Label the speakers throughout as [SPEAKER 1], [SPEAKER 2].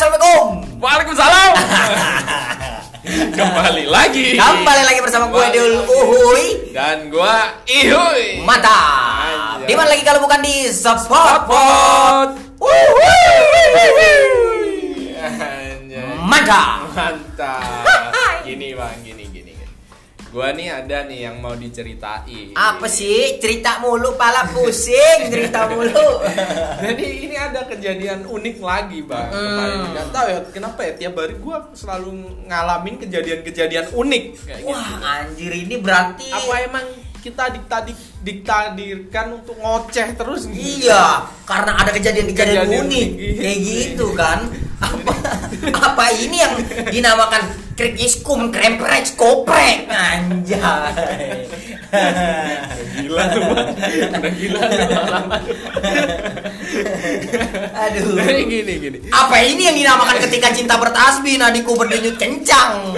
[SPEAKER 1] Assalamualaikum.
[SPEAKER 2] Waalaikumsalam. Kembali lagi.
[SPEAKER 1] Kembali lagi bersama gue Dul. Uhuy.
[SPEAKER 2] Dan gua Ihuy.
[SPEAKER 1] Mantap.
[SPEAKER 2] Anjay.
[SPEAKER 1] Di mana lagi kalau bukan di
[SPEAKER 2] Pot.
[SPEAKER 1] Uhuy. Mantap.
[SPEAKER 2] Mantap. Gua nih ada nih yang mau diceritain.
[SPEAKER 1] Apa sih? Cerita mulu, pala pusing. Cerita mulu.
[SPEAKER 2] Jadi ini ada kejadian unik lagi bang.
[SPEAKER 1] Hmm.
[SPEAKER 2] Kemarin tahu ya kenapa ya tiap hari gua selalu ngalamin kejadian-kejadian unik kayak gitu.
[SPEAKER 1] Wah, anjir ini berarti.
[SPEAKER 2] Apa emang kita diktadik diktadirkan untuk ngoceh terus nih?
[SPEAKER 1] Iya, karena ada kejadian-kejadian
[SPEAKER 2] Kejadian
[SPEAKER 1] unik
[SPEAKER 2] unik,
[SPEAKER 1] kayak
[SPEAKER 2] gitu.
[SPEAKER 1] gitu kan. Apa, apa ini yang dinamakan krik iskum kremprek koprek anjay.
[SPEAKER 2] Gila tuh udah gila.
[SPEAKER 1] Aduh.
[SPEAKER 2] Jadi gini gini.
[SPEAKER 1] Apa ini yang dinamakan ketika cinta bertasbih nadiku berdenyut kencang.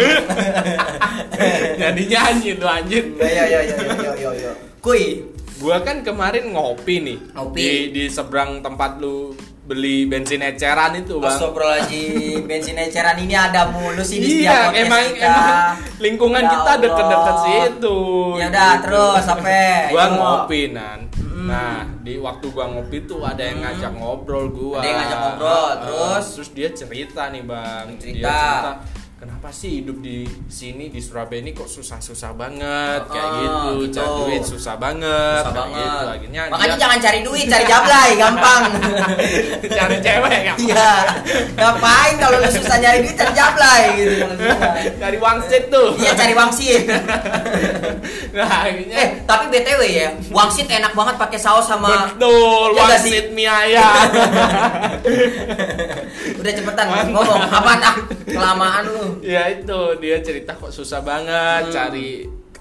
[SPEAKER 2] Jadi nyanyi tuh anjir.
[SPEAKER 1] Ya ya ya ya ya ya. Kuy,
[SPEAKER 2] Gua kan kemarin ngopi nih
[SPEAKER 1] Ngopi.
[SPEAKER 2] di di seberang tempat lu beli bensin eceran itu bang.
[SPEAKER 1] Astagfirullahaladzim bensin eceran ini ada mulu sih di setiap
[SPEAKER 2] Iya,
[SPEAKER 1] podcast
[SPEAKER 2] emang,
[SPEAKER 1] kita.
[SPEAKER 2] emang lingkungan
[SPEAKER 1] Ya
[SPEAKER 2] kita deket-deket situ.
[SPEAKER 1] Ya udah
[SPEAKER 2] gitu.
[SPEAKER 1] terus sampai
[SPEAKER 2] Gua
[SPEAKER 1] Itu.
[SPEAKER 2] ngopi nan.
[SPEAKER 1] Mm.
[SPEAKER 2] Nah, di waktu gua ngopi tuh ada yang ngajak ngobrol gua.
[SPEAKER 1] Ada yang ngajak ngobrol, terus?
[SPEAKER 2] terus dia cerita nih, Bang.
[SPEAKER 1] Cerita.
[SPEAKER 2] Dia cerita Kenapa sih hidup di sini di Surabaya ini kok susah-susah banget kayak
[SPEAKER 1] Ah,
[SPEAKER 2] gitu,
[SPEAKER 1] gitu.
[SPEAKER 2] cari duit susah banget,
[SPEAKER 1] Susah
[SPEAKER 2] kayak
[SPEAKER 1] banget.
[SPEAKER 2] gitu. Akhirnya
[SPEAKER 1] Makanya
[SPEAKER 2] dia
[SPEAKER 1] jangan cari duit, cari jablay, gampang.
[SPEAKER 2] cari cewek ya.
[SPEAKER 1] Iya. Ngapain kalau lu susah nyari duit cari jablay gitu.
[SPEAKER 2] Cari wangsit tuh.
[SPEAKER 1] Iya cari wangsit.
[SPEAKER 2] Nah, akhirnya
[SPEAKER 1] Eh, tapi BTW ya, wangsit enak banget pakai saus sama
[SPEAKER 2] Betul,
[SPEAKER 1] sih?
[SPEAKER 2] wangsit mie ayam.
[SPEAKER 1] Udah cepetan
[SPEAKER 2] Mantap.
[SPEAKER 1] ngomong apa ah kelamaan lu.
[SPEAKER 2] ya itu dia cerita kok susah banget
[SPEAKER 1] Hmm.
[SPEAKER 2] cari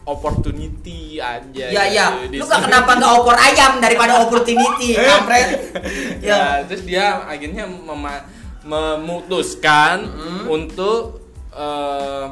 [SPEAKER 2] opportunity aja.
[SPEAKER 1] Iya iya, lu gak kenapa nggak opor ayam daripada opportunity, kampret.
[SPEAKER 2] Ya,
[SPEAKER 1] Ya.
[SPEAKER 2] terus dia akhirnya memutuskan
[SPEAKER 1] Hmm.
[SPEAKER 2] untuk eh,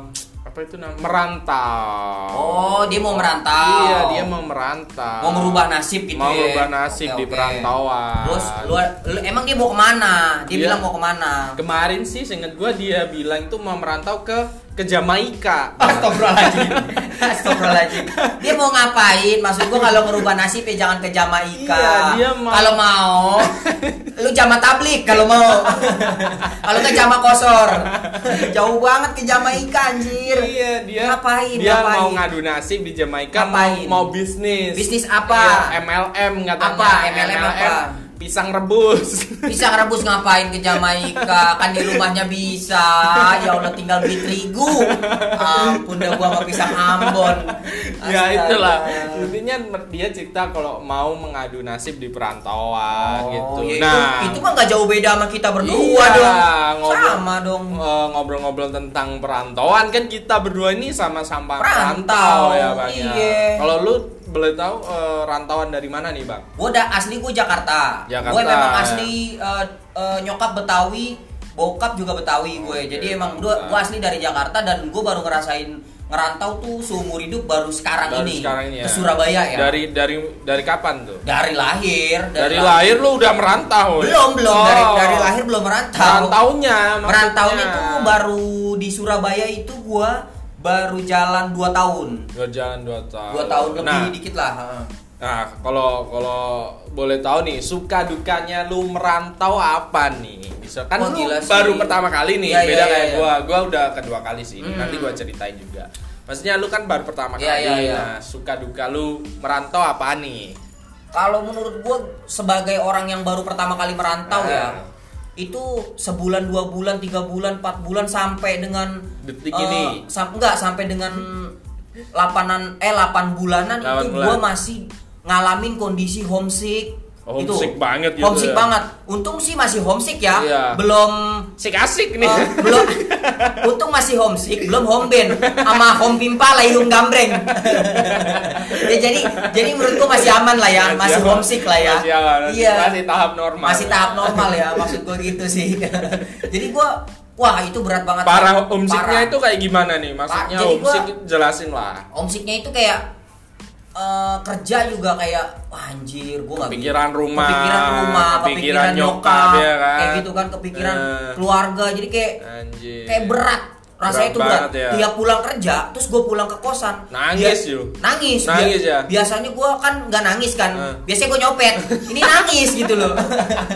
[SPEAKER 2] apa itu namanya merantau.
[SPEAKER 1] Oh, dia mau merantau.
[SPEAKER 2] Iya, dia mau merantau.
[SPEAKER 1] Mau merubah nasib gitu
[SPEAKER 2] Mau
[SPEAKER 1] ya.
[SPEAKER 2] merubah nasib
[SPEAKER 1] Oke,
[SPEAKER 2] di
[SPEAKER 1] oke.
[SPEAKER 2] perantauan.
[SPEAKER 1] Terus lu, lu- emang dia mau ke mana? Dia
[SPEAKER 2] Dia-
[SPEAKER 1] bilang mau ke mana?
[SPEAKER 2] Kemarin sih seinget gua dia bilang itu mau merantau ke ke Jamaika.
[SPEAKER 1] Astagfirullahaladzim Astagfirullahaladzim Dia mau ngapain? Maksud gua kalau ngerubah nasib ya jangan ke Jamaika
[SPEAKER 2] Iya, mau-
[SPEAKER 1] Kalau mau Lu jama tablik kalau mau Kalau ke jama kosor Jauh banget ke Jamaika anjir
[SPEAKER 2] Iya, dia
[SPEAKER 1] Ngapain?
[SPEAKER 2] Dia
[SPEAKER 1] Ngapain?
[SPEAKER 2] mau ngadu nasib di Jamaika mau,
[SPEAKER 1] Ngapain?
[SPEAKER 2] mau bisnis.
[SPEAKER 1] Bisnis apa?
[SPEAKER 2] Iya, MLM katanya.
[SPEAKER 1] Apa? MLM apa?
[SPEAKER 2] Pisang rebus.
[SPEAKER 1] Pisang rebus ngapain ke Jamaika? Kan di rumahnya bisa. Ya Allah tinggal beli terigu. Ampun dah gua sama pisang Ambon.
[SPEAKER 2] ya
[SPEAKER 1] Astaga.
[SPEAKER 2] itulah. Intinya dia cerita kalau mau mengadu nasib di perantauan
[SPEAKER 1] Oh,
[SPEAKER 2] gitu.
[SPEAKER 1] ya itu,
[SPEAKER 2] nah,
[SPEAKER 1] itu mah nggak jauh beda sama kita berdua
[SPEAKER 2] Iya,
[SPEAKER 1] dong.
[SPEAKER 2] ngobrol-
[SPEAKER 1] Sama dong.
[SPEAKER 2] eh, ngobrol-ngobrol tentang perantauan kan kita berdua ini sama-sama
[SPEAKER 1] Perantau,
[SPEAKER 2] perantau ya bang ya.
[SPEAKER 1] iya.
[SPEAKER 2] Kalau lu boleh tahu eh, rantauan dari mana nih bang?
[SPEAKER 1] Gue udah asli gue Jakarta.
[SPEAKER 2] Jakarta.
[SPEAKER 1] Gue memang asli eh, eh, nyokap Betawi, bokap juga Betawi gue.
[SPEAKER 2] Oke,
[SPEAKER 1] Jadi emang gue gue asli dari Jakarta dan gue baru ngerasain ngerantau tuh seumur hidup baru sekarang
[SPEAKER 2] Baru
[SPEAKER 1] ini.
[SPEAKER 2] sekarang ini ya.
[SPEAKER 1] Ke Surabaya ya.
[SPEAKER 2] Dari dari dari kapan tuh?
[SPEAKER 1] Dari lahir.
[SPEAKER 2] Dari, lahir lu udah merantau ya?
[SPEAKER 1] Belum belum
[SPEAKER 2] Oh.
[SPEAKER 1] dari dari lahir belum merantau.
[SPEAKER 2] Merantaunya.
[SPEAKER 1] Merantaunya tuh baru di Surabaya itu gua baru jalan 2 tahun.
[SPEAKER 2] Dua jalan dua tahun.
[SPEAKER 1] Dua tahun lebih
[SPEAKER 2] Nah,
[SPEAKER 1] dikit lah.
[SPEAKER 2] nah kalau kalau boleh tahu nih suka dukanya lu merantau apa nih? Bisa kan
[SPEAKER 1] Wah,
[SPEAKER 2] lu baru pertama kali nih,
[SPEAKER 1] Iya,
[SPEAKER 2] beda
[SPEAKER 1] iya,
[SPEAKER 2] kayak
[SPEAKER 1] iya.
[SPEAKER 2] gua. Gua udah kedua kali sih.
[SPEAKER 1] Hmm.
[SPEAKER 2] Nanti gua ceritain juga. Maksudnya lu kan baru pertama
[SPEAKER 1] Iya,
[SPEAKER 2] kali.
[SPEAKER 1] iya, iya.
[SPEAKER 2] Nah, suka duka lu merantau apa nih?
[SPEAKER 1] Kalau menurut gua sebagai orang yang baru pertama kali merantau
[SPEAKER 2] Ah.
[SPEAKER 1] ya, itu sebulan dua bulan tiga bulan empat bulan sampai dengan
[SPEAKER 2] Detik
[SPEAKER 1] eh,
[SPEAKER 2] ini.
[SPEAKER 1] sam- enggak sampai dengan 8 eh 8 bulanan
[SPEAKER 2] Delapan
[SPEAKER 1] itu
[SPEAKER 2] bulan.
[SPEAKER 1] gua masih ngalamin kondisi homesick
[SPEAKER 2] Homesick banget gitu
[SPEAKER 1] homesick
[SPEAKER 2] ya.
[SPEAKER 1] banget untung sih masih homesick ya
[SPEAKER 2] Iya.
[SPEAKER 1] belum
[SPEAKER 2] Sik asik nih.
[SPEAKER 1] Eh, belum untung masih homesick belum home band sama home pimpa lah hidung gambreng ya jadi jadi menurut gua masih aman lah ya masih
[SPEAKER 2] aman.
[SPEAKER 1] homesick lah ya
[SPEAKER 2] Masih aman.
[SPEAKER 1] iya
[SPEAKER 2] Masih tahap normal.
[SPEAKER 1] masih tahap normal ya maksud gua gitu sih jadi gua wah itu berat banget
[SPEAKER 2] Parah homesicknya itu kayak gimana nih? Maksudnya homesick jelasin lah.
[SPEAKER 1] homesicknya itu kayak eh, kerja juga kayak wah, anjir gue nggak
[SPEAKER 2] Kepikiran rumah,
[SPEAKER 1] kepikiran rumah
[SPEAKER 2] kepikiran
[SPEAKER 1] kepikiran
[SPEAKER 2] nyokap,
[SPEAKER 1] nyokap
[SPEAKER 2] ya kan?
[SPEAKER 1] kayak gitu kan kepikiran
[SPEAKER 2] Eh.
[SPEAKER 1] keluarga jadi kayak
[SPEAKER 2] Anjir.
[SPEAKER 1] kayak berat rasanya itu berat
[SPEAKER 2] ya.
[SPEAKER 1] dia pulang kerja terus gue pulang ke kosan
[SPEAKER 2] Nangis
[SPEAKER 1] dia-
[SPEAKER 2] yuk.
[SPEAKER 1] nangis
[SPEAKER 2] Nangis
[SPEAKER 1] Bia-
[SPEAKER 2] ya?
[SPEAKER 1] biasanya gue kan nggak nangis kan
[SPEAKER 2] Eh.
[SPEAKER 1] biasanya gue nyopet ini nangis gitu loh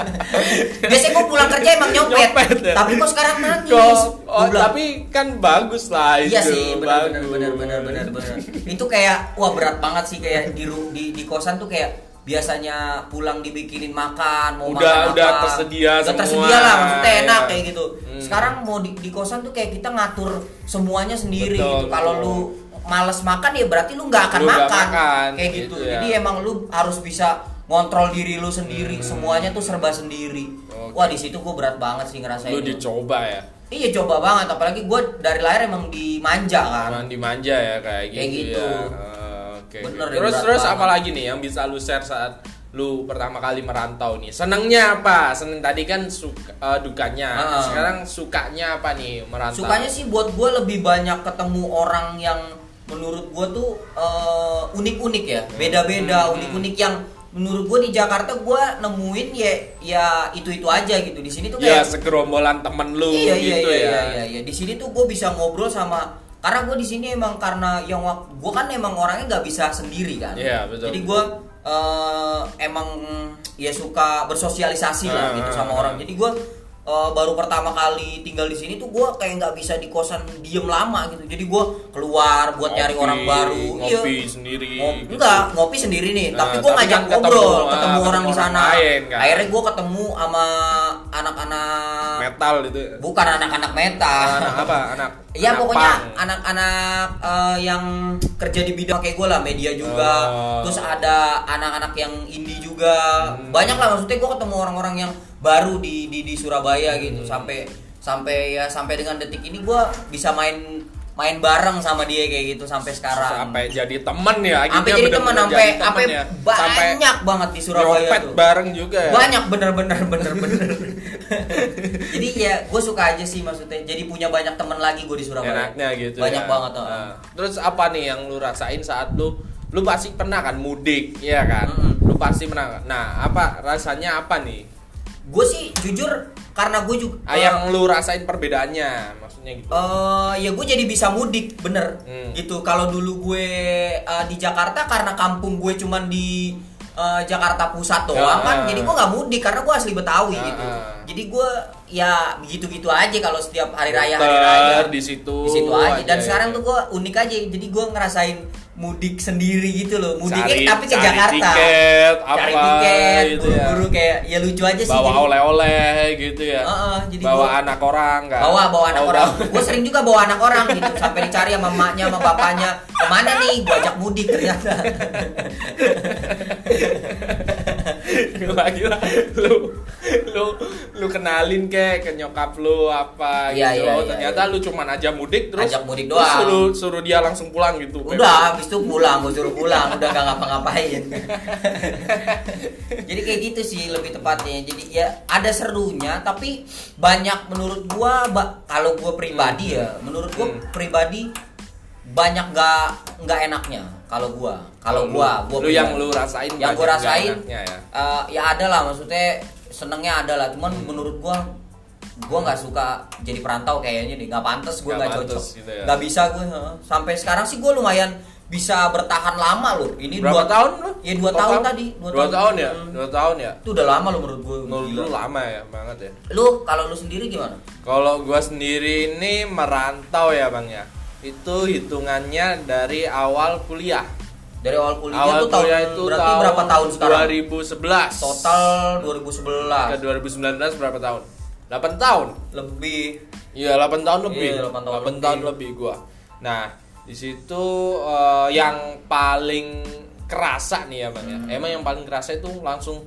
[SPEAKER 1] biasanya gue pulang kerja emang nyopet,
[SPEAKER 2] Nyopet ya?
[SPEAKER 1] tapi kok sekarang nangis
[SPEAKER 2] Kok- oh,
[SPEAKER 1] bilang,
[SPEAKER 2] tapi kan bagus lah itu.
[SPEAKER 1] Iya sih, benar benar benar benar benar benar. Itu kayak wah berat banget sih kayak di di di kosan tuh kayak biasanya pulang dibikinin makan, mau
[SPEAKER 2] Udah-
[SPEAKER 1] makan
[SPEAKER 2] udah
[SPEAKER 1] apa.
[SPEAKER 2] tersedia
[SPEAKER 1] Udah
[SPEAKER 2] semua.
[SPEAKER 1] tersedia lah maksudnya enak kayak gitu.
[SPEAKER 2] Hmm.
[SPEAKER 1] Sekarang mau di, di kosan tuh kayak kita ngatur semuanya sendiri
[SPEAKER 2] Betul,
[SPEAKER 1] gitu. Kalau lu males makan ya berarti lu nggak akan
[SPEAKER 2] Lu
[SPEAKER 1] makan.
[SPEAKER 2] makan,
[SPEAKER 1] kayak
[SPEAKER 2] gitu
[SPEAKER 1] gitu.
[SPEAKER 2] ya.
[SPEAKER 1] Jadi emang lu harus bisa ngontrol diri lu sendiri,
[SPEAKER 2] Hmm.
[SPEAKER 1] semuanya tuh serba sendiri.
[SPEAKER 2] Oke.
[SPEAKER 1] Wah, di situ gue berat banget sih ngerasain.
[SPEAKER 2] Lu dicoba ya.
[SPEAKER 1] Iya coba banget, apalagi gue dari lahir emang dimanja kan.
[SPEAKER 2] Emang dimanja ya kayak gitu,
[SPEAKER 1] Kayak gitu.
[SPEAKER 2] ya.
[SPEAKER 1] Bener ya,
[SPEAKER 2] terus terus apa lagi nih yang bisa lu share saat lu pertama kali merantau nih? Senengnya apa? Seneng tadi kan suka, eh, dukanya.
[SPEAKER 1] Ah.
[SPEAKER 2] Sekarang sukanya apa nih merantau?
[SPEAKER 1] Sukanya sih buat gue lebih banyak ketemu orang yang menurut gue tuh eh, unik-unik ya, beda-beda,
[SPEAKER 2] Hmm.
[SPEAKER 1] unik-unik yang menurut gue di Jakarta gue nemuin ya ya itu-itu aja gitu. Di sini tuh
[SPEAKER 2] ya
[SPEAKER 1] kayak
[SPEAKER 2] segerombolan temen lu
[SPEAKER 1] iya, iya,
[SPEAKER 2] gitu
[SPEAKER 1] iya,
[SPEAKER 2] ya.
[SPEAKER 1] iya, iya, iya. Di sini tuh gue bisa ngobrol sama karena gue di sini emang karena yang gue kan emang orangnya nggak bisa sendiri kan.
[SPEAKER 2] Iya, betul,
[SPEAKER 1] Jadi gue eh, emang ya suka bersosialisasi lah
[SPEAKER 2] Ah,
[SPEAKER 1] gitu
[SPEAKER 2] ah,
[SPEAKER 1] sama
[SPEAKER 2] ah.
[SPEAKER 1] orang. Jadi gue eh, baru pertama kali tinggal di sini tuh gue kayak nggak bisa di kosan diem lama gitu. Jadi gue keluar buat nyari
[SPEAKER 2] Ngopi,
[SPEAKER 1] orang baru.
[SPEAKER 2] ngopi
[SPEAKER 1] Iya.
[SPEAKER 2] sendiri.
[SPEAKER 1] Ngop-
[SPEAKER 2] gitu.
[SPEAKER 1] enggak ngopi sendiri nih
[SPEAKER 2] Nah,
[SPEAKER 1] tapi gue ngajak
[SPEAKER 2] kan ketemu,
[SPEAKER 1] ngobrol
[SPEAKER 2] ah,
[SPEAKER 1] ketemu orang
[SPEAKER 2] ketemu
[SPEAKER 1] di sana
[SPEAKER 2] lain, kan.
[SPEAKER 1] akhirnya gue ketemu sama anak-anak
[SPEAKER 2] metal gitu.
[SPEAKER 1] bukan anak-anak metal
[SPEAKER 2] Anak apa? Anak.
[SPEAKER 1] Iya pokoknya anak-anak eh, yang kerja di bidang kayak gue lah media juga,
[SPEAKER 2] Oh.
[SPEAKER 1] terus ada anak-anak yang indie juga,
[SPEAKER 2] Hmm.
[SPEAKER 1] banyak lah maksudnya gue ketemu orang-orang yang baru di di, di Surabaya gitu
[SPEAKER 2] Hmm.
[SPEAKER 1] sampai sampai ya sampai dengan detik ini gue bisa main main bareng sama dia kayak gitu sampai sekarang.
[SPEAKER 2] sampai jadi temen ya
[SPEAKER 1] Sampai jadi sampai
[SPEAKER 2] temen
[SPEAKER 1] sampai
[SPEAKER 2] ya. sampai
[SPEAKER 1] banyak banget di Surabaya tuh.
[SPEAKER 2] bareng juga ya
[SPEAKER 1] Banyak bener-bener bener-bener. jadi ya gue suka aja sih maksudnya. Jadi punya banyak teman lagi gue di Surabaya.
[SPEAKER 2] enaknya gitu
[SPEAKER 1] Banyak
[SPEAKER 2] ya.
[SPEAKER 1] banget. oh.
[SPEAKER 2] Nah, terus apa nih yang lu rasain saat lu lu pasti pernah kan mudik ya kan
[SPEAKER 1] Mm-mm.
[SPEAKER 2] lu pasti pernah nah apa rasanya apa nih
[SPEAKER 1] Gue sih jujur karena gue juga
[SPEAKER 2] ah, yang lu rasain perbedaannya maksudnya gitu
[SPEAKER 1] eh, ya gue jadi bisa mudik bener
[SPEAKER 2] Hmm.
[SPEAKER 1] gitu. Kalau dulu gue eh, di Jakarta karena kampung gue cuman di eh, Jakarta Pusat doang
[SPEAKER 2] Ya,
[SPEAKER 1] kan,
[SPEAKER 2] ah.
[SPEAKER 1] jadi gue nggak mudik karena gue asli Betawi
[SPEAKER 2] Ah,
[SPEAKER 1] gitu. Jadi gue ya begitu-gitu aja kalau setiap hari raya hari raya
[SPEAKER 2] di situ
[SPEAKER 1] di situ aja. Dan
[SPEAKER 2] aja,
[SPEAKER 1] sekarang
[SPEAKER 2] ya.
[SPEAKER 1] tuh gue unik aja. Jadi gue ngerasain mudik sendiri gitu loh. Mudiknya
[SPEAKER 2] Cari-
[SPEAKER 1] tapi ke
[SPEAKER 2] cari
[SPEAKER 1] Jakarta.
[SPEAKER 2] tiket,
[SPEAKER 1] cari
[SPEAKER 2] apa
[SPEAKER 1] tiket,
[SPEAKER 2] gitu ya.
[SPEAKER 1] buru-buru kayak ya lucu aja sih.
[SPEAKER 2] bawa oleh-oleh gitu ya
[SPEAKER 1] Heeh, jadi
[SPEAKER 2] bawa
[SPEAKER 1] gua-
[SPEAKER 2] anak orang kan
[SPEAKER 1] bawa bawa anak
[SPEAKER 2] Oh,
[SPEAKER 1] orang gue sering juga bawa anak orang gitu sampai dicari sama emaknya sama bapaknya ke mana nih gue ajak mudik ternyata
[SPEAKER 2] Gila, gila. lu lu lu kenalin ke ke nyokap lu apa
[SPEAKER 1] Iya,
[SPEAKER 2] gitu
[SPEAKER 1] iya,
[SPEAKER 2] Oh,
[SPEAKER 1] iya,
[SPEAKER 2] ternyata
[SPEAKER 1] iya.
[SPEAKER 2] lu cuman aja mudik terus
[SPEAKER 1] Ajak mudik
[SPEAKER 2] terus
[SPEAKER 1] doang.
[SPEAKER 2] suruh suruh dia langsung pulang gitu
[SPEAKER 1] udah habis itu pulang gue suruh pulang udah gak ngapa-ngapain. Jadi kayak gitu sih lebih tepatnya. Jadi ya ada serunya tapi banyak menurut ba- kalau gua pribadi ya menurut gua
[SPEAKER 2] Hmm.
[SPEAKER 1] pribadi banyak gak nggak enaknya kalau gua. Kalau gua gua
[SPEAKER 2] lu yang lu rasain
[SPEAKER 1] yang gue rasain
[SPEAKER 2] nggak ya?
[SPEAKER 1] eh, ya ada lah maksudnya senengnya ada lah. Cuman menurut gua gua nggak suka jadi perantau kayaknya nih. Nggak pantas gua
[SPEAKER 2] Nggak
[SPEAKER 1] nggak cocok.
[SPEAKER 2] gitu ya.
[SPEAKER 1] nggak bisa gue sampai sekarang sih gua lumayan bisa bertahan lama loh ini
[SPEAKER 2] berapa
[SPEAKER 1] dua
[SPEAKER 2] tahun lu
[SPEAKER 1] ya dua
[SPEAKER 2] Total?
[SPEAKER 1] tahun tadi
[SPEAKER 2] dua, tahun ya
[SPEAKER 1] Hmm.
[SPEAKER 2] dua tahun ya
[SPEAKER 1] itu udah lama lo menurut gue
[SPEAKER 2] menurut lu lama ya banget ya
[SPEAKER 1] lu kalau lu sendiri gimana
[SPEAKER 2] Kalau gua sendiri ini merantau ya bang ya, itu hitungannya dari awal kuliah.
[SPEAKER 1] dari awal kuliah
[SPEAKER 2] awal
[SPEAKER 1] tuh tahun
[SPEAKER 2] kuliah itu
[SPEAKER 1] berarti
[SPEAKER 2] tahun
[SPEAKER 1] berapa tahun sekarang
[SPEAKER 2] 2011.
[SPEAKER 1] total
[SPEAKER 2] ke
[SPEAKER 1] 2011
[SPEAKER 2] 2019 berapa tahun? 8 tahun.
[SPEAKER 1] lebih
[SPEAKER 2] Iya, 8 tahun lebih.
[SPEAKER 1] Iya, 8 tahun
[SPEAKER 2] 8 tahun
[SPEAKER 1] lebih.
[SPEAKER 2] lebih gua. Nah, di situ eh, yang paling kerasa nih ya bang
[SPEAKER 1] Hmm.
[SPEAKER 2] ya. Emang yang paling kerasa itu langsung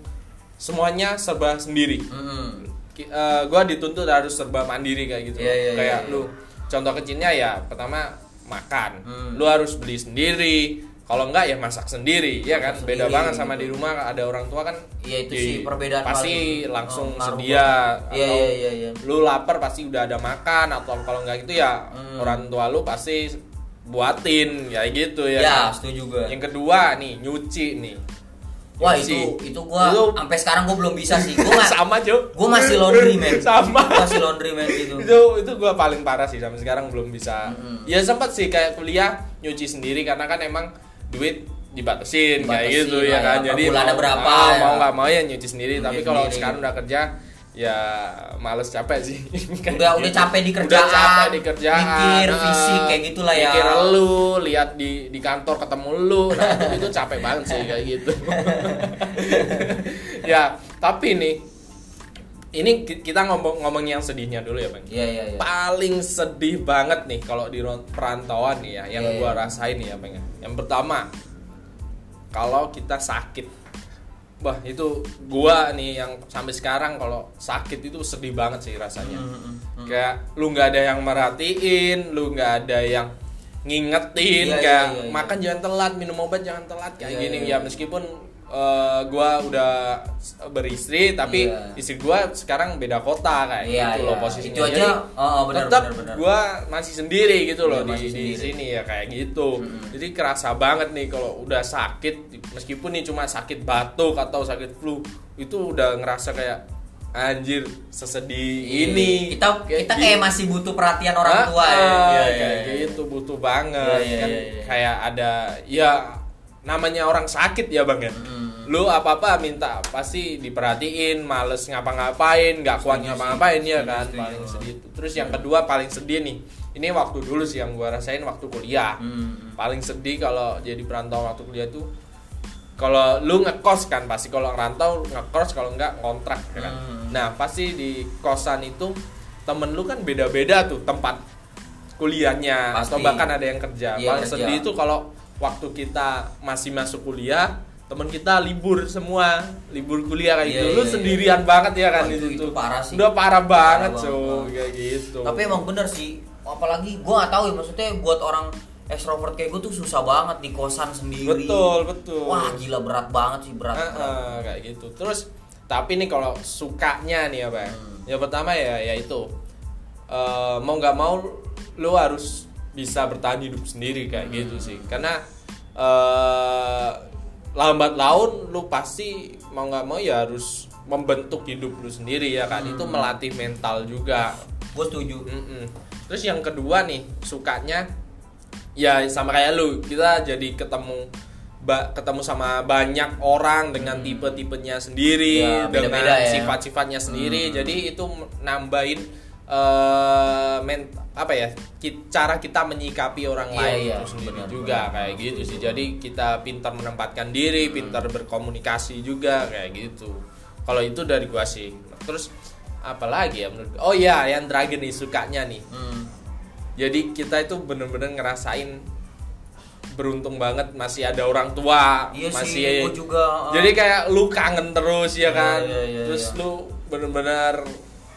[SPEAKER 2] semuanya serba sendiri.
[SPEAKER 1] Hmm.
[SPEAKER 2] Ki- eh, gua dituntut harus serba mandiri kayak gitu
[SPEAKER 1] Iya,
[SPEAKER 2] loh.
[SPEAKER 1] iya,
[SPEAKER 2] kayak
[SPEAKER 1] iya,
[SPEAKER 2] lu contoh kecilnya ya pertama makan
[SPEAKER 1] Hmm.
[SPEAKER 2] lu harus beli sendiri kalau enggak ya masak sendiri ya kan
[SPEAKER 1] Masak
[SPEAKER 2] beda
[SPEAKER 1] sendiri,
[SPEAKER 2] banget sama
[SPEAKER 1] gitu.
[SPEAKER 2] di rumah ada orang tua kan
[SPEAKER 1] Iya itu
[SPEAKER 2] di-
[SPEAKER 1] sih perbedaan
[SPEAKER 2] pasti
[SPEAKER 1] paling,
[SPEAKER 2] langsung
[SPEAKER 1] oh,
[SPEAKER 2] sedia.
[SPEAKER 1] Iya
[SPEAKER 2] atau
[SPEAKER 1] iya iya iya.
[SPEAKER 2] lu lapar pasti udah ada makan atau kalau enggak gitu ya
[SPEAKER 1] Hmm.
[SPEAKER 2] orang tua lu pasti buatin kayak gitu ya.
[SPEAKER 1] Ya,
[SPEAKER 2] kan?
[SPEAKER 1] setuju gue.
[SPEAKER 2] Yang kedua nih nyuci nih.
[SPEAKER 1] Wah
[SPEAKER 2] Nyuci.
[SPEAKER 1] itu itu gua
[SPEAKER 2] Itu-
[SPEAKER 1] sampai sekarang gua belum bisa sih. Gua
[SPEAKER 2] sama Cuk.
[SPEAKER 1] gua masih laundry man.
[SPEAKER 2] Sama.
[SPEAKER 1] Gua masih laundry man gitu.
[SPEAKER 2] itu itu gue paling parah sih sampai sekarang belum bisa
[SPEAKER 1] Mm-mm.
[SPEAKER 2] ya sempat sih kayak kuliah nyuci sendiri karena kan emang duit dibatasin, kayak
[SPEAKER 1] Dibatasin
[SPEAKER 2] gitu
[SPEAKER 1] lah
[SPEAKER 2] ya
[SPEAKER 1] ya,
[SPEAKER 2] kan jadi
[SPEAKER 1] bulannya
[SPEAKER 2] mau,
[SPEAKER 1] berapa
[SPEAKER 2] ah,
[SPEAKER 1] ya.
[SPEAKER 2] mau nggak mau ya nyuci sendiri
[SPEAKER 1] Nyuci
[SPEAKER 2] tapi kalau sekarang udah kerja ya males capek sih.
[SPEAKER 1] Udah- udah
[SPEAKER 2] gitu.
[SPEAKER 1] capek di
[SPEAKER 2] Udah
[SPEAKER 1] kerjaan,
[SPEAKER 2] capek di kerjaan.
[SPEAKER 1] Mikir,
[SPEAKER 2] ah,
[SPEAKER 1] fisik, kayak gitulah ya.
[SPEAKER 2] mikir lu lihat di di kantor ketemu lu. Nah itu, itu capek banget sih kayak gitu. Ya tapi nih ini ki- kita ngomong ngomong yang sedihnya dulu ya bang.
[SPEAKER 1] Iya iya iya.
[SPEAKER 2] paling sedih banget nih kalau di perantauan nih ya yang
[SPEAKER 1] Iya,
[SPEAKER 2] gua rasain nih ya bang ya. yang pertama kalau kita sakit Wah itu gua nih yang sampai sekarang kalau sakit itu sedih banget sih rasanya.
[SPEAKER 1] Hmm, hmm.
[SPEAKER 2] Kayak lu nggak ada yang merhatiin, lu nggak ada yang ngingetin,
[SPEAKER 1] Iya,
[SPEAKER 2] kayak
[SPEAKER 1] iya, iya, iya.
[SPEAKER 2] makan jangan telat, minum obat jangan telat kayak
[SPEAKER 1] Iya,
[SPEAKER 2] gini.
[SPEAKER 1] iya,
[SPEAKER 2] Ya meskipun eh, gua udah beristri, tapi
[SPEAKER 1] Iya.
[SPEAKER 2] istri gua sekarang beda kota kayak
[SPEAKER 1] Iya,
[SPEAKER 2] gitu loh
[SPEAKER 1] iya.
[SPEAKER 2] posisinya.
[SPEAKER 1] Itu aja,
[SPEAKER 2] Jadi,
[SPEAKER 1] oh, oh,
[SPEAKER 2] tetap gua masih sendiri gitu loh
[SPEAKER 1] Iya,
[SPEAKER 2] di, di sini ya kayak gitu.
[SPEAKER 1] Mm-mm.
[SPEAKER 2] Jadi kerasa banget nih kalau udah sakit meskipun nih cuma sakit batuk atau sakit flu itu udah ngerasa kayak anjir sesedih ini.
[SPEAKER 1] Iya. kita kita kayak
[SPEAKER 2] gitu.
[SPEAKER 1] masih butuh perhatian orang tua
[SPEAKER 2] Ah,
[SPEAKER 1] ya.
[SPEAKER 2] ah,
[SPEAKER 1] Iya,
[SPEAKER 2] kayak
[SPEAKER 1] iya.
[SPEAKER 2] gitu butuh banget
[SPEAKER 1] Iya, iya,
[SPEAKER 2] kan
[SPEAKER 1] iya.
[SPEAKER 2] kayak ada ya namanya orang sakit ya bang ya
[SPEAKER 1] Mm.
[SPEAKER 2] lu apa apa minta pasti diperhatiin males ngapa-ngapain nggak kuat ngapa-ngapain ya kan
[SPEAKER 1] setuju.
[SPEAKER 2] paling sedih itu terus yang kedua paling sedih nih ini waktu dulu sih yang gua rasain waktu kuliah
[SPEAKER 1] Hmm.
[SPEAKER 2] paling sedih kalau jadi perantau waktu kuliah tuh kalau lu ngekos kan pasti kalau ngerantau ngekos kalau enggak kontrak ya kan
[SPEAKER 1] Hmm.
[SPEAKER 2] nah pasti di kosan itu temen lu kan beda-beda tuh tempat kuliahnya
[SPEAKER 1] Pasti.
[SPEAKER 2] atau bahkan ada yang kerja
[SPEAKER 1] Iya,
[SPEAKER 2] paling
[SPEAKER 1] kerja.
[SPEAKER 2] sedih itu kalau waktu kita masih masuk kuliah temen kita libur semua libur kuliah kayak
[SPEAKER 1] Iya,
[SPEAKER 2] gitu lu
[SPEAKER 1] iya, iya.
[SPEAKER 2] sendirian banget ya kan
[SPEAKER 1] itu- itu parah sih.
[SPEAKER 2] udah parah banget
[SPEAKER 1] Parah banget.
[SPEAKER 2] kayak gitu
[SPEAKER 1] Tapi emang bener sih, apalagi gua nggak tahu ya maksudnya buat orang extrovert kayak gue tuh susah banget di kosan sendiri.
[SPEAKER 2] betul betul
[SPEAKER 1] Wah gila berat banget sih berat.
[SPEAKER 2] Heeh,
[SPEAKER 1] berat.
[SPEAKER 2] kayak gitu. Terus tapi nih kalau sukanya nih apa ya?
[SPEAKER 1] Hmm.
[SPEAKER 2] Yang pertama ya yaitu eh, mau nggak mau lu harus bisa bertahan hidup sendiri kayak
[SPEAKER 1] Hmm.
[SPEAKER 2] gitu sih. Karena eh lambat laun lu pasti mau nggak mau ya harus membentuk hidup lu sendiri ya kan. Itu
[SPEAKER 1] Hmm.
[SPEAKER 2] melatih mental juga.
[SPEAKER 1] Gue setuju.
[SPEAKER 2] Mm-mm. Terus yang kedua nih sukanya ya sama kayak lu kita jadi ketemu ba- ketemu sama banyak orang dengan tipe-tipenya sendiri
[SPEAKER 1] Ya,
[SPEAKER 2] dengan
[SPEAKER 1] ya.
[SPEAKER 2] sifat-sifatnya sendiri
[SPEAKER 1] Hmm.
[SPEAKER 2] jadi itu nambahin eh men- apa ya ki- cara kita menyikapi orang
[SPEAKER 1] Iya,
[SPEAKER 2] lain
[SPEAKER 1] iya,
[SPEAKER 2] itu sendiri
[SPEAKER 1] benar,
[SPEAKER 2] juga
[SPEAKER 1] benar.
[SPEAKER 2] kayak gitu sih jadi kita pintar menempatkan diri pintar berkomunikasi juga kayak gitu kalau itu dari gua sih terus apalagi ya menurut oh ya yang terakhir nih sukanya nih
[SPEAKER 1] Hmm.
[SPEAKER 2] jadi kita itu bener-bener ngerasain beruntung banget masih ada orang tua
[SPEAKER 1] Iya
[SPEAKER 2] masih
[SPEAKER 1] sih, juga. uh,
[SPEAKER 2] jadi kayak lu kangen terus
[SPEAKER 1] Iya,
[SPEAKER 2] ya kan
[SPEAKER 1] iya, iya,
[SPEAKER 2] terus
[SPEAKER 1] iya.
[SPEAKER 2] lu bener-bener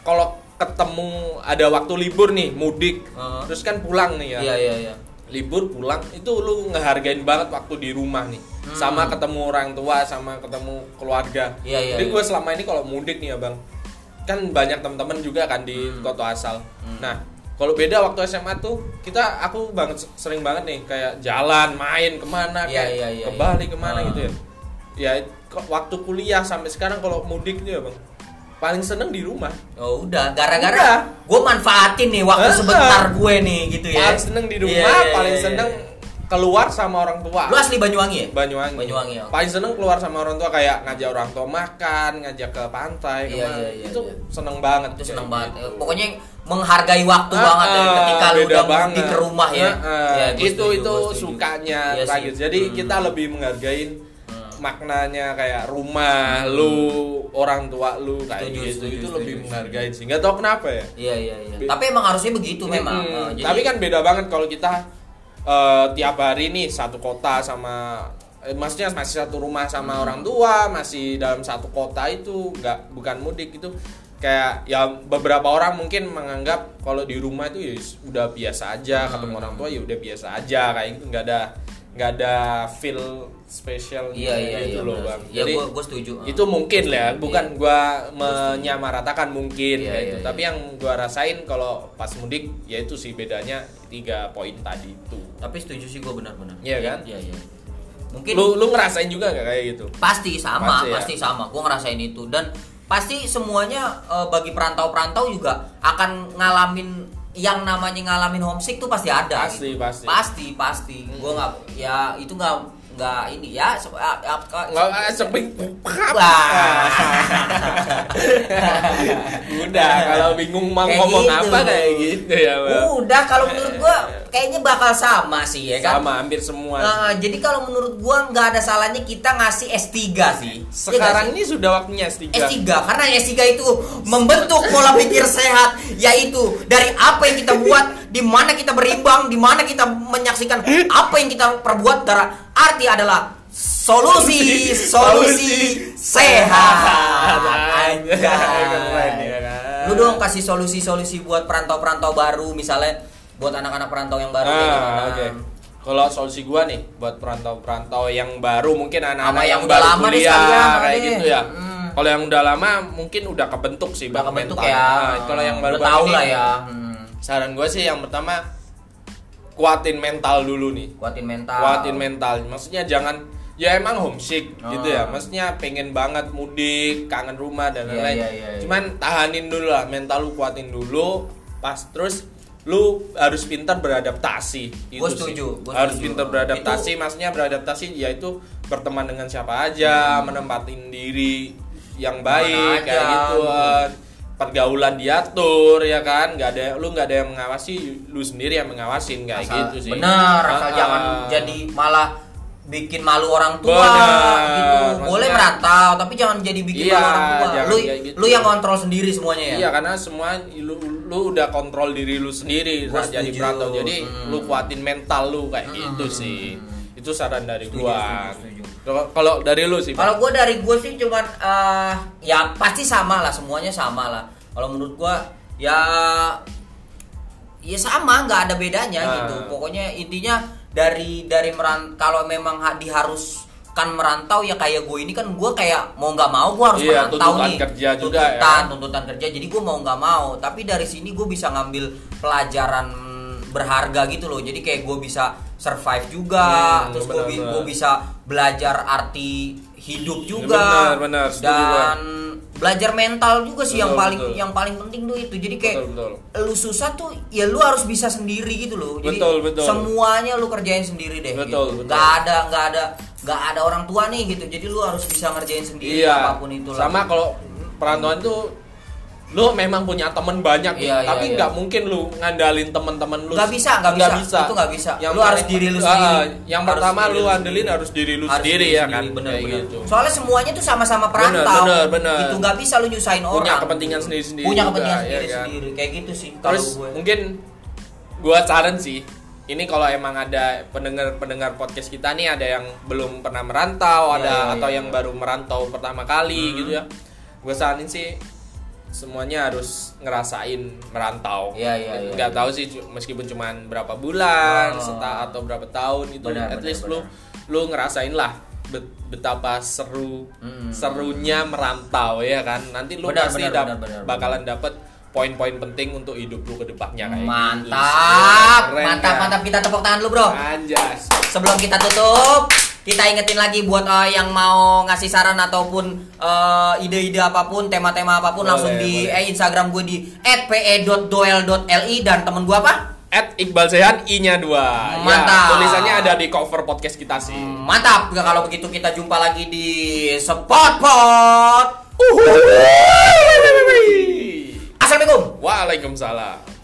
[SPEAKER 2] kalau ketemu ada waktu libur nih mudik
[SPEAKER 1] Uh.
[SPEAKER 2] terus kan pulang nih ya
[SPEAKER 1] Iya iya iya.
[SPEAKER 2] libur pulang itu lu ngehargain banget waktu di rumah nih
[SPEAKER 1] Hmm.
[SPEAKER 2] sama ketemu orang tua sama ketemu keluarga
[SPEAKER 1] Iya, iya, iya.
[SPEAKER 2] jadi gue selama ini kalau mudik nih ya bang kan banyak teman-teman juga kan di
[SPEAKER 1] Hmm.
[SPEAKER 2] kota asal
[SPEAKER 1] Hmm.
[SPEAKER 2] nah kalau beda waktu SMA tuh kita aku banget sering banget nih kayak jalan main ke mana
[SPEAKER 1] Iya,
[SPEAKER 2] kayak
[SPEAKER 1] iya, iya,
[SPEAKER 2] ke Bali
[SPEAKER 1] iya.
[SPEAKER 2] ke mana
[SPEAKER 1] Ah.
[SPEAKER 2] gitu ya ya waktu kuliah sampai sekarang kalau mudik tuh ya bang paling seneng di rumah
[SPEAKER 1] Oh udah, gara-gara gue manfaatin nih waktu
[SPEAKER 2] Heeh.
[SPEAKER 1] sebentar gue nih gitu ya.
[SPEAKER 2] paling seneng di rumah
[SPEAKER 1] Iya, iya,
[SPEAKER 2] paling
[SPEAKER 1] iya,
[SPEAKER 2] seneng
[SPEAKER 1] iya.
[SPEAKER 2] keluar sama orang tua
[SPEAKER 1] Lu asli Banyuwangi ya?
[SPEAKER 2] Banyuwangi.
[SPEAKER 1] Banyuwangi, ya.
[SPEAKER 2] Paling seneng keluar sama orang tua kayak ngajak orang tua makan, ngajak ke pantai,
[SPEAKER 1] Iya,
[SPEAKER 2] ke mana.
[SPEAKER 1] iya, iya,
[SPEAKER 2] itu
[SPEAKER 1] iya.
[SPEAKER 2] seneng banget.
[SPEAKER 1] Itu seneng banget.
[SPEAKER 2] gitu.
[SPEAKER 1] Pokoknya menghargai waktu
[SPEAKER 2] Ah,
[SPEAKER 1] banget ya ketika lu udah
[SPEAKER 2] banget.
[SPEAKER 1] ke rumah ya.
[SPEAKER 2] Ah, ah.
[SPEAKER 1] Ya,
[SPEAKER 2] itu
[SPEAKER 1] setuju,
[SPEAKER 2] itu sukanya
[SPEAKER 1] Iya.
[SPEAKER 2] Jadi
[SPEAKER 1] Hmm.
[SPEAKER 2] kita lebih menghargain
[SPEAKER 1] Hmm.
[SPEAKER 2] Maknanya kayak rumah lu, orang tua lu kayak
[SPEAKER 1] Setuju,
[SPEAKER 2] gitu.
[SPEAKER 1] setuju,
[SPEAKER 2] itu
[SPEAKER 1] setuju,
[SPEAKER 2] lebih
[SPEAKER 1] setuju.
[SPEAKER 2] menghargain sih. Nggak tahu kenapa ya.
[SPEAKER 1] Iya iya iya.
[SPEAKER 2] Be-
[SPEAKER 1] Tapi emang harusnya begitu memang.
[SPEAKER 2] Mm-mm.
[SPEAKER 1] Eh, jadi-
[SPEAKER 2] Tapi kan beda banget kalau kita eh, tiap hari nih satu kota sama eh, maksudnya masih satu rumah sama
[SPEAKER 1] Hmm.
[SPEAKER 2] orang tua, masih dalam satu kota itu nggak bukan mudik itu kayak ya beberapa orang mungkin menganggap kalau di rumah itu ya udah biasa aja
[SPEAKER 1] Hmm.
[SPEAKER 2] ketemu orang tua ya udah biasa aja kayak gitu nggak ada nggak ada feel spesial
[SPEAKER 1] Iya iya
[SPEAKER 2] gitu
[SPEAKER 1] iya.
[SPEAKER 2] loh bang
[SPEAKER 1] sih. Ya
[SPEAKER 2] jadi
[SPEAKER 1] gua gua setuju.
[SPEAKER 2] itu mungkin lah ya
[SPEAKER 1] Iya.
[SPEAKER 2] bukan gua menyamaratakan mungkin
[SPEAKER 1] Iya, iya,
[SPEAKER 2] itu
[SPEAKER 1] iya.
[SPEAKER 2] tapi yang gua rasain kalau pas mudik ya itu sih bedanya tiga poin tadi itu
[SPEAKER 1] Tapi setuju sih gua benar-benar.
[SPEAKER 2] Iya kan?
[SPEAKER 1] Iya iya. Mungkin
[SPEAKER 2] lu lu ngerasain juga nggak kayak gitu
[SPEAKER 1] pasti sama,
[SPEAKER 2] Pasti
[SPEAKER 1] pasti,
[SPEAKER 2] ya.
[SPEAKER 1] sama. Gua ngerasain itu dan pasti semuanya eh, bagi perantau-perantau juga akan ngalamin yang namanya ngalamin homesick tuh pasti ada
[SPEAKER 2] Pasti,
[SPEAKER 1] gitu.
[SPEAKER 2] pasti.
[SPEAKER 1] pasti pasti gua nggak ya itu nggak nggak ini ya se- ah, ah, ah,
[SPEAKER 2] nggak ah, seping
[SPEAKER 1] Wah.
[SPEAKER 2] udah kalau bingung mau ngomong
[SPEAKER 1] gitu.
[SPEAKER 2] apa kayak gitu ya bang
[SPEAKER 1] udah kalau menurut gua kayaknya bakal sama sih ya kan
[SPEAKER 2] sama hampir semua
[SPEAKER 1] Nah, jadi kalau menurut gua nggak ada salahnya kita ngasih S3 sih. Nggak
[SPEAKER 2] sekarang ini sudah waktunya S3
[SPEAKER 1] S3 karena S3 itu membentuk pola pikir sehat yaitu dari apa yang kita buat di mana kita berimbang di mana kita menyaksikan apa yang kita perbuat darah arti adalah solusi solusi sehat
[SPEAKER 2] Anjay, ya kan?
[SPEAKER 1] lu dong kasih solusi-solusi buat perantau-perantau baru misalnya buat anak-anak perantau yang baru.
[SPEAKER 2] Ah, oke. Kalau solusi gua nih buat perantau-perantau yang baru mungkin anak-anak
[SPEAKER 1] yang
[SPEAKER 2] yang,
[SPEAKER 1] udah
[SPEAKER 2] baru
[SPEAKER 1] lama
[SPEAKER 2] kuliah
[SPEAKER 1] sekalian,
[SPEAKER 2] kayak gitu ya.
[SPEAKER 1] Hmm.
[SPEAKER 2] Kalau yang udah lama mungkin udah kebentuk sih
[SPEAKER 1] udah kebentuk
[SPEAKER 2] mental.
[SPEAKER 1] ya
[SPEAKER 2] Nah, kalau yang baru
[SPEAKER 1] udah tahu
[SPEAKER 2] ini,
[SPEAKER 1] lah ya hmm.
[SPEAKER 2] Saran gua sih yang pertama kuatin mental dulu nih.
[SPEAKER 1] kuatin mental
[SPEAKER 2] Kuatin mental. Maksudnya jangan ya emang homesick
[SPEAKER 1] Oh.
[SPEAKER 2] gitu ya. Maksudnya pengen banget mudik, kangen rumah dan
[SPEAKER 1] Iya,
[SPEAKER 2] lain-lain.
[SPEAKER 1] iya, iya, iya.
[SPEAKER 2] Cuman tahanin dulu lah mental lu kuatin dulu. Pas terus lu harus pintar beradaptasi. Itu
[SPEAKER 1] Gua
[SPEAKER 2] sih.
[SPEAKER 1] setuju, gua
[SPEAKER 2] harus
[SPEAKER 1] setuju.
[SPEAKER 2] pintar beradaptasi. Maksudnya beradaptasi yaitu berteman dengan siapa aja, menempatin diri yang baik
[SPEAKER 1] aja,
[SPEAKER 2] kayak gitu.
[SPEAKER 1] Gitu.
[SPEAKER 2] Pergaulan diatur ya kan, nggak ada lu nggak ada yang mengawasi, lu sendiri yang mengawasin kayak
[SPEAKER 1] Asal-
[SPEAKER 2] gitu sih.
[SPEAKER 1] benar asal
[SPEAKER 2] Ah,
[SPEAKER 1] jangan
[SPEAKER 2] ah.
[SPEAKER 1] jadi malah bikin malu orang tua
[SPEAKER 2] Benar,
[SPEAKER 1] gitu boleh merantau tapi jangan jadi bikin
[SPEAKER 2] Iya,
[SPEAKER 1] malu orang tua
[SPEAKER 2] jangan
[SPEAKER 1] lu
[SPEAKER 2] gitu.
[SPEAKER 1] lu yang kontrol sendiri semuanya ya
[SPEAKER 2] Iya karena semua lu, lu udah kontrol diri lu sendiri saat jadi perantau. Jadi
[SPEAKER 1] Hmm.
[SPEAKER 2] lu kuatin mental lu kayak gitu sih. Itu saran dari
[SPEAKER 1] Setuju,
[SPEAKER 2] gua.
[SPEAKER 1] setuju, setuju.
[SPEAKER 2] Kalau dari lu sih,
[SPEAKER 1] kalau gue dari gue sih cuman eh, ya pasti sama lah semuanya sama lah. Kalau menurut gue ya ya sama nggak ada bedanya
[SPEAKER 2] Ah.
[SPEAKER 1] gitu. Pokoknya intinya dari dari meran kalau memang ha- diharuskan merantau ya kayak gue ini kan gue kayak mau nggak mau gue harus
[SPEAKER 2] Iya,
[SPEAKER 1] merantau
[SPEAKER 2] tuntutan
[SPEAKER 1] nih
[SPEAKER 2] kerja juga ya.
[SPEAKER 1] tuntutan tuntutan kerja jadi gue mau nggak mau. Tapi dari sini gue bisa ngambil pelajaran berharga gitu loh jadi kayak gue bisa survive juga
[SPEAKER 2] Hmm,
[SPEAKER 1] terus gue
[SPEAKER 2] benar-benar.
[SPEAKER 1] bisa belajar arti hidup juga
[SPEAKER 2] Benar, benar, setuju
[SPEAKER 1] dan belajar mental juga sih yang
[SPEAKER 2] Betul,
[SPEAKER 1] paling
[SPEAKER 2] betul.
[SPEAKER 1] yang paling penting tuh itu jadi kayak
[SPEAKER 2] Betul, betul.
[SPEAKER 1] lu susah tuh ya lu harus bisa sendiri gitu loh jadi
[SPEAKER 2] Betul, betul.
[SPEAKER 1] semuanya lu kerjain sendiri deh
[SPEAKER 2] Betul,
[SPEAKER 1] gitu.
[SPEAKER 2] betul.
[SPEAKER 1] nggak ada nggak ada nggak ada orang tua nih gitu jadi lu harus bisa ngerjain sendiri
[SPEAKER 2] Iya.
[SPEAKER 1] apa pun itu.
[SPEAKER 2] Sama kalau perantauan tuh lu memang punya temen banyak nih,
[SPEAKER 1] Iya, iya,
[SPEAKER 2] tapi
[SPEAKER 1] iya.
[SPEAKER 2] nggak mungkin lu ngandalin temen-temen lu
[SPEAKER 1] Nggak bisa, nggak bisa. Itu nggak bisa. Lu harus diri lu
[SPEAKER 2] Ah,
[SPEAKER 1] sendiri.
[SPEAKER 2] yang
[SPEAKER 1] Harus
[SPEAKER 2] pertama lu andelin
[SPEAKER 1] sendiri.
[SPEAKER 2] harus diri lu
[SPEAKER 1] Harus
[SPEAKER 2] sendiri
[SPEAKER 1] diri
[SPEAKER 2] ya
[SPEAKER 1] sendiri,
[SPEAKER 2] kan
[SPEAKER 1] bener, bener.
[SPEAKER 2] gitu
[SPEAKER 1] soalnya semuanya tuh sama-sama
[SPEAKER 2] Bener,
[SPEAKER 1] perantau
[SPEAKER 2] bener, bener.
[SPEAKER 1] itu nggak bisa lu nyusahin orang
[SPEAKER 2] punya kepentingan sendiri-sendiri
[SPEAKER 1] punya
[SPEAKER 2] juga,
[SPEAKER 1] kepentingan
[SPEAKER 2] ya
[SPEAKER 1] sendiri
[SPEAKER 2] kan?
[SPEAKER 1] sendiri kayak gitu sih
[SPEAKER 2] Terus
[SPEAKER 1] gue
[SPEAKER 2] mungkin gua saran sih ini kalau emang ada pendengar-pendengar podcast kita nih ada yang belum pernah merantau,
[SPEAKER 1] Iya,
[SPEAKER 2] ada
[SPEAKER 1] iya,
[SPEAKER 2] atau
[SPEAKER 1] iya,
[SPEAKER 2] yang
[SPEAKER 1] iya.
[SPEAKER 2] baru merantau pertama kali
[SPEAKER 1] Hmm.
[SPEAKER 2] gitu ya. Gue saranin sih semuanya harus ngerasain merantau.
[SPEAKER 1] Iya, iya, iya,
[SPEAKER 2] Nggak
[SPEAKER 1] iya.
[SPEAKER 2] tahu sih meskipun cuman berapa bulan,
[SPEAKER 1] Oh.
[SPEAKER 2] seta atau berapa tahun itu
[SPEAKER 1] Benar,
[SPEAKER 2] at
[SPEAKER 1] benar,
[SPEAKER 2] least
[SPEAKER 1] benar.
[SPEAKER 2] lu lu ngerasain lah bet- betapa seru
[SPEAKER 1] Hmm.
[SPEAKER 2] serunya merantau ya kan. Nanti lu
[SPEAKER 1] Benar,
[SPEAKER 2] pasti
[SPEAKER 1] benar,
[SPEAKER 2] dap-
[SPEAKER 1] benar, benar,
[SPEAKER 2] bakalan dapet poin-poin penting untuk hidup lu ke depannya kayak gitu
[SPEAKER 1] mantap
[SPEAKER 2] Keren,
[SPEAKER 1] mantap
[SPEAKER 2] kan?
[SPEAKER 1] mantap kita tepuk tangan lu bro
[SPEAKER 2] Anjas.
[SPEAKER 1] sebelum kita tutup kita ingetin lagi buat eh, yang mau ngasih saran ataupun eh, ide-ide apa pun tema-tema apa pun
[SPEAKER 2] Boleh,
[SPEAKER 1] langsung di
[SPEAKER 2] boleh.
[SPEAKER 1] eh, Instagram gue di @pe.doel.li dan temen gue apa?
[SPEAKER 2] At Iqbal Sehan I-nya 2
[SPEAKER 1] Mantap.
[SPEAKER 2] Tulisannya ada di cover podcast kita sih.
[SPEAKER 1] Mantap. Ya, kalau begitu kita jumpa lagi di Spot Pot
[SPEAKER 2] Uhuh.
[SPEAKER 1] Assalamualaikum.
[SPEAKER 2] Waalaikumsalam